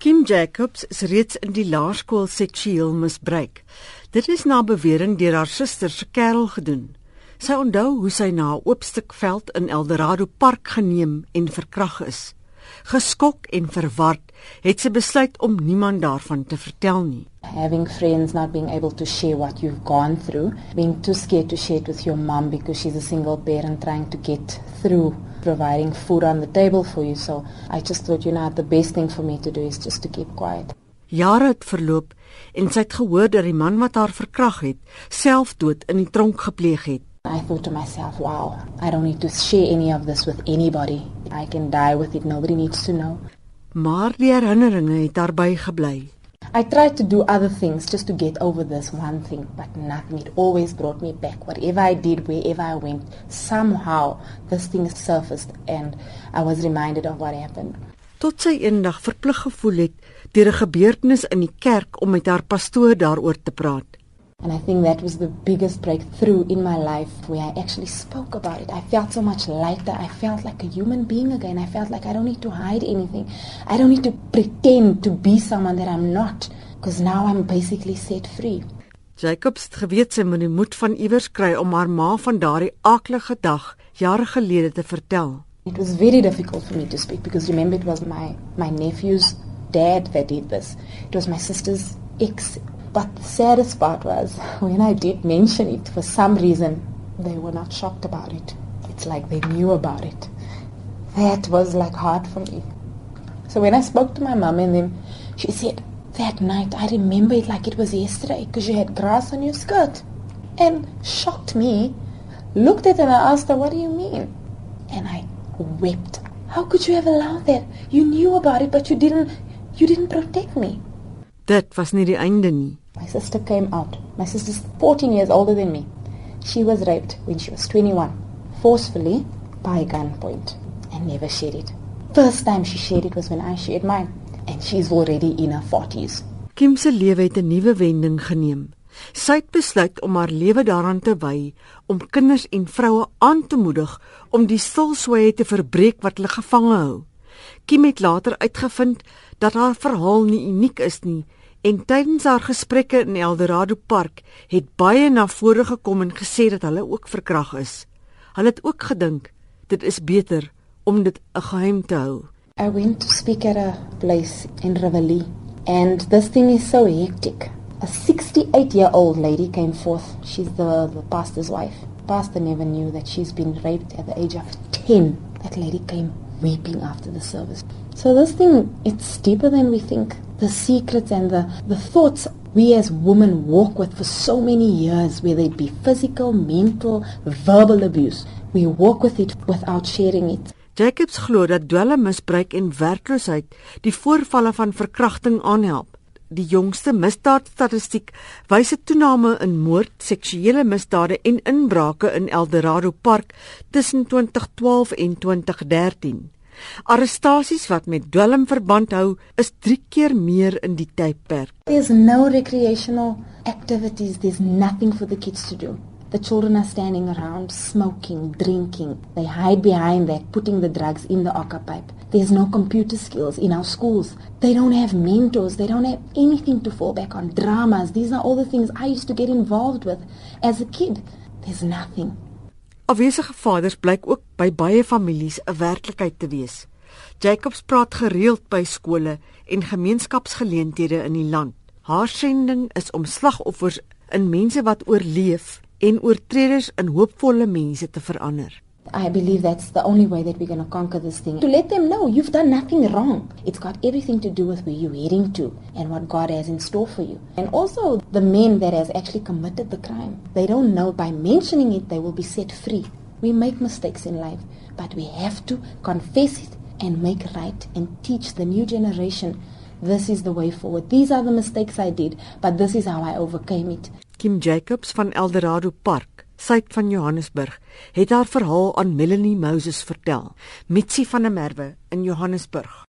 Kim Jacobs is reeds in die laerskool seksueel misbruik. Dit is na bewering deur haar suster se kerel gedoen. Sy onthou hoe sy na 'n oop stuk veld in Eldorado Park geneem en verkrag is. Geskok en verward het sy besluit om niemand daarvan te vertel nie. Having friends not being able to share what you've gone through, being too scared to share it with your mom because she's a single parent trying to get through providing food on the table for you. So I just thought, you know, the best thing for me to do is just to keep quiet. Jare het verloop en sy het gehoor dat die man wat haar verkrag het, selfdood in die tronk gepleeg het. I thought to myself, wow, I don't need to share any of this with anybody. I can die with it. Nobody needs to know. Maar die herinneringe het daarby gebly. I tried to do other things just to get over this one thing, but nothing. It always brought me back. Whatever I did, wherever I went, somehow this thing surfaced and I was reminded of what happened. Tot sy eendag verplig gevoel het deur 'n gebeurtenis in die kerk om met haar pastoor daaroor te praat. And I think that was the biggest breakthrough in my life where I actually spoke about it. I felt so much lighter. I felt like a human being again. I felt like I don't need to hide anything. I don't need to pretend to be someone that I'm not because now I'm basically set free. Jacobs het geweet sy moet die moed van iewers kry om haar ma van daardie aaklige dag jare gelede te vertel. It was very difficult for me to speak because remember it was my my nephew's dad that did this. It was my sister's ex But the saddest part was when I did mention it, for some reason, they were not shocked about it. It's like they knew about it. That was like hard for me. So when I spoke to my mom and them, she said, that night I remember it like it was yesterday because you had grass on your skirt. And shocked me, looked at her and I asked her, what do you mean? And I wept. How could you have allowed that? You knew about it, but you didn't, you didn't protect me. Dit was nie die einde nie. My sister came out. My sister's 14 years older than me. She was raped when she was 21, forcefully by gunpoint, and never shared it. First time she shared it was when I shared mine, and she's already in her 40s. Kim se lewe het 'n nuwe wending geneem. Sy het besluit om haar lewe daaraan te wy om kinders en vroue aan te moedig om die stilswye te verbreek wat hulle gevange hou. Kim het later uitgevind dat haar verhaal nie uniek is nie En tydens haar gesprekke in Eldorado Park het baie na vore gekom en gesê dat hulle ook verkrag is. Hulle het ook gedink dit is beter om dit 'n geheim te hou. I went to speak at a place in Reveille and this thing is so hectic. A 68-year-old lady came forth. She's the, the pastor's wife. Pastor never knew that she's been raped at the age of 10. That lady came weeping after the service. So this thing, it's deeper than we think. The secrets and the, the thoughts we as women walk with for so many years, whether it be physical, mental, verbal abuse, we walk with it without sharing it. Jacobs glo dat dwelmmisbruik en werkloosheid die voorvalle van verkrachting aanhelp. Die jongste misdaadstatistiek wys 'n toename in moord, seksuele misdade en inbrake in Eldorado Park tussen 2012 en 2013. Arrestasies wat met dwelm verband hou, is 3 keer meer in die tydperk. There's no recreational activities, there's nothing for the kids to do. The children are standing around smoking, drinking. They hide behind that, putting the drugs in the ocker pipe. There's no computer skills in our schools. They don't have mentors. They don't have anything to fall back on. Dramas. These are all the things I used to get involved with as a kid. There's nothing. Afwesige vaders blyk ook by baie families 'n werklikheid te wees. Jacobs praat gereeld by skole en gemeenskapsgeleenthede in die land. Haar sending is om slagoffers in mense wat oorleef en oortreders in hoopvolle mense te verander. I believe that's the only way that we're going to conquer this thing. To let them know you've done nothing wrong. It's got everything to do with where you're heading to and what God has in store for you. And also the men that has actually committed the crime. They don't know by mentioning it they will be set free. We make mistakes in life, but we have to confess it and make right and teach the new generation this is the way forward. These are the mistakes I did, but this is how I overcame it. Kim Jacobs van Eldorado Park suid van Johannesburg, het haar verhaal aan Melanie Moses vertel. Mitsi van der Merwe in Johannesburg.